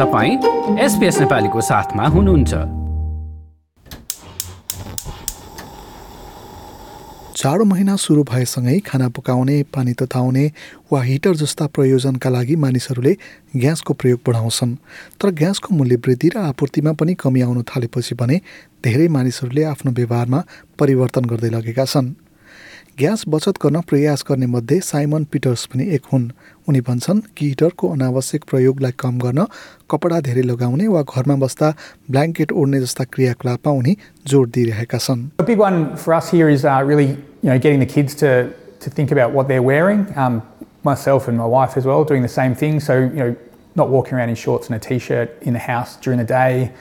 तपाईँ एसपिएस नेपालीको साथमा हुनुहुन्छ। जाडो महिना सुरु भएसँगै खाना पकाउने पानी तताउने वा हिटर जस्ता प्रयोजनका लागि मानिसहरूले ग्यासको प्रयोग बढाउँछन्। तर ग्यासको मूल्य वृद्धि र आपूर्तिमा पनि कमी आउन थालेपछि भने धेरै मानिसहरूले आफ्नो व्यवहारमा परिवर्तन गर्दै लगेका छन्। ग्यास बचत गर्न प्रयास गर्ने मध्ये साइमन पिटर्स पनि एक हुन् उनी भन्छन् कि हिटरको अनावश्यक प्रयोगलाई कम गर्न कपडा धेरै लगाउने वा घरमा बस्दा ब्ल्याङ्केट ओढ्ने जस्ता क्रियाकलापमा उनी जोड दिइरहेका छन् A big one for us here is uh, really, you know, getting the kids to, to think about what they're wearing. Um, myself and my wife as well doing the same thing. So, you know, not walking around in shorts and a t-shirt in the house during the day.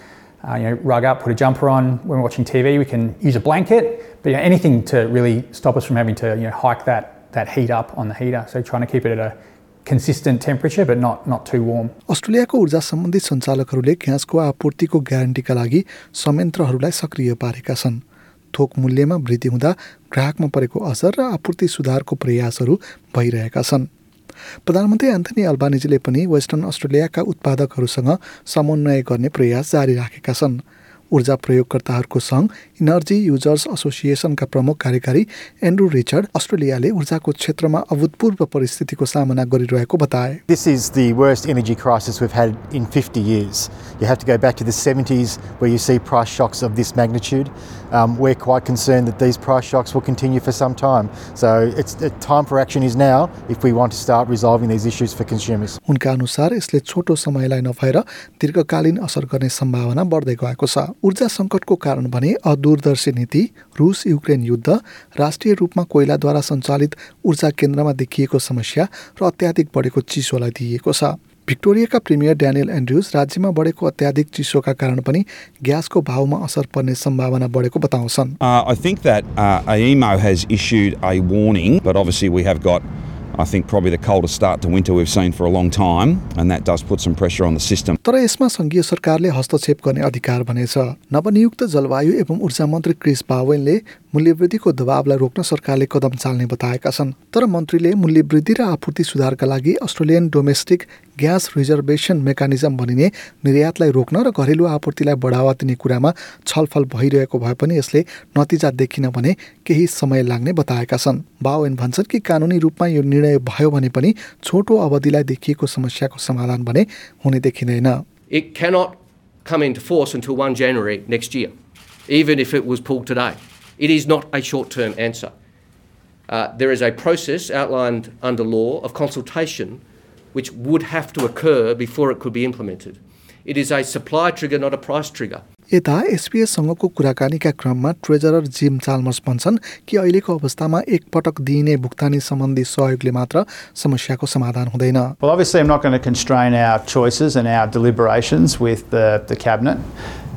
Uh, you know, rug up, put a jumper on. When we're watching TV, we can use a blanket. But you know, anything to really stop us from having to, you know, hike that that heat up on the heater. So trying to keep it at a consistent temperature, but not not too warm. अस्ट्रेलियाको ऊर्जा सम्बन्धी सञ्चालकहरूले ग्यासको आपूर्तिको ग्यारेन्टीका लागि संयन्त्रहरूलाई सक्रिय पारेका छन् थोक मूल्यमा वृद्धि हुँदा ग्राहकमा परेको असर र आपूर्ति सुधारको प्रयासहरू भइरहेका छन् प्रधानमन्त्री एन्थनी अल्बानिजीले पनि वेस्टर्न अस्ट्रेलियाका उत्पादकहरूसँग समन्वय गर्ने प्रयास जारी राखेका छन्। ऊर्जा प्रयोगकर्ताहरूको सङ्घ इनर्जी युजर्स एसोसिएसनका प्रमुख कार्यकारी एन्ड्रु रिचर्ड अस्ट्रेलियाले ऊर्जाको क्षेत्रमा अभूतपूर्व परिस्थितिको सामना गरिरहेको बताए। This is the worst energy crisis we had in fifty years you have to go back to the 70स where you see price shocks of this magnitude we quite concern the this frost shocks would continue for some time so it's the term for action is now if you want start resolve in this issues for consumers उनका अनुसार यसले छोटो समयलाई नभएर दीर्घकालीन असर गर्ने सम्भावना बढ्दै गएको छ। ऊर्जा सङ्कटको कारण भने अदूरदर्शी नीति रुस युक्रेन युद्ध राष्ट्रिय रूपमा कोइलाद्वारा सञ्चालित ऊर्जा केन्द्रमा देखिएको समस्या र अत्याधिक बढेको चिसोलाई दिइएको छ। भिक्टोरियाका प्रिमियर ड्यानियल एन्ड्रुज राज्यमा बढेको अत्याधिक चिसोका कारण पनि ग्यासको भावमा असर पर्ने सम्भावना बढेको बताउँछन्। But obviously we have got, I think, probably the coldest start to winter we've seen for a long time, and that does put some pressure on the system. तर यसमा सङ्घीय सरकारले हस्तक्षेप गर्ने अधिकार भने छ नवनियुक्त जलवायु एवं ऊर्जा मन्त्री क्रिस बावेनले मूल्यवृद्धिको दबावलाई रोक्न सरकारले कदम चाल्ने बताएका छन्। तर मन्त्रीले मूल्यवृद्धि र आपूर्ति सुधारका लागि Australian domestic gas reservation mechanism भनिने निर्यातलाई रोक्न र घरेलु आपूर्तिलाई बढावा दिने कुरामा छलफल भइरहेको भए पनि यसले नतिजा देखिन भने केही समय लाग्ने बताएका छन्। बावेन भन्छन् कि कानुनी रूपमा यो निर्णय भयो भने पनि छोटो अवधिलाई देखिएको समस्याको समाधान भने हुने देखिँदैन। It cannot come into force until 1 January next year, even if it was pulled today. It is not a short term answer. Uh, there is a process outlined under law of consultation which would have to occur before it could be implemented. It is a supply trigger, not a price trigger. यता एसपिएससँगको कुराकानीका क्रममा treasurer gym Chalmers भन्छन् कि अहिलेको अवस्थामा एकपटक दिइने भुक्तानी सम्बन्धी सहयोगले मात्र समस्याको समाधान हुँदैन Well, obviously, I'm not going to constrain our choices and our deliberations with the, the cabinet,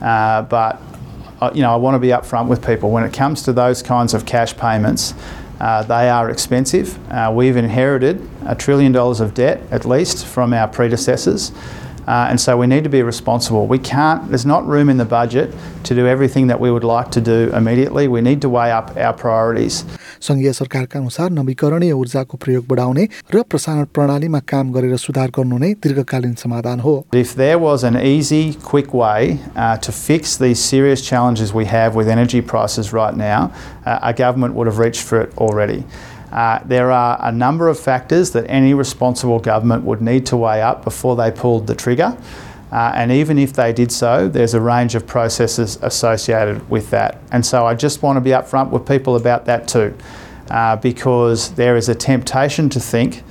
uh, but uh, you know, I want to be upfront with people when it comes to those kinds of cash payments. Uh, they are expensive. Uh, we've inherited a trillion dollars of debt, at least, from our predecessors. Uh, and so we need to be responsible. We can't, there's not room in the budget to do everything that we would like to do immediately. We need to weigh up our priorities. सङ्घीय सरकारका अनुसार नवीकरणीय ऊर्जाको प्रयोग बढाउने र प्रसारण प्रणालीमा काम गरेर सुधार गर्नु नै दीर्घकालीन समाधान हो If there was an easy, quick way uh, to fix these serious challenges we have with energy prices right now, uh, our government would have reached for it already. Uh, there are a number of factors that any responsible government would need to weigh up before they pulled the trigger. Uh, and even if they did so, there's a range of processes associated with that. And so I just want to be upfront with people about that too, uh, because there is a temptation to think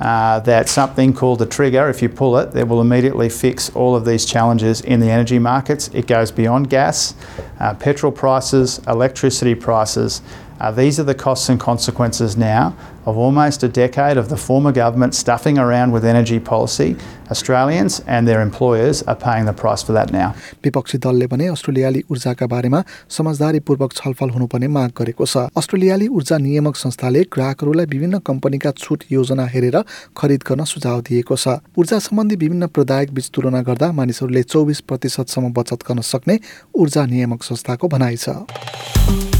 uh, that something called a trigger, if you pull it, that will immediately fix all of these challenges in the energy markets. It goes beyond gas, uh, petrol prices, electricity prices. Uh, these are the costs and consequences now of almost a decade of the former government stuffing around with energy policy. Australians and their employers are paying the price for that now. विपक्षी दलले भने अस्ट्रेलियाली ऊर्जाका बारेमा समझदारीपूर्वक छलफल हुनुपर्ने माग गरेको छ अस्ट्रेलियाली ऊर्जा नियामक संस्थाले ग्राहकहरूलाई विभिन्न कम्पनीका छुट योजना हेरेर खरिद गर्न सुझाव दिएको छ ऊर्जा सम्बन्धी विभिन्न प्रदायक बीच तुलना गर्दा मानिसहरूले चौबिस प्रतिशतसम्म बचत गर्न सक्ने ऊर्जा नियामक संस्थाको भनाइ छ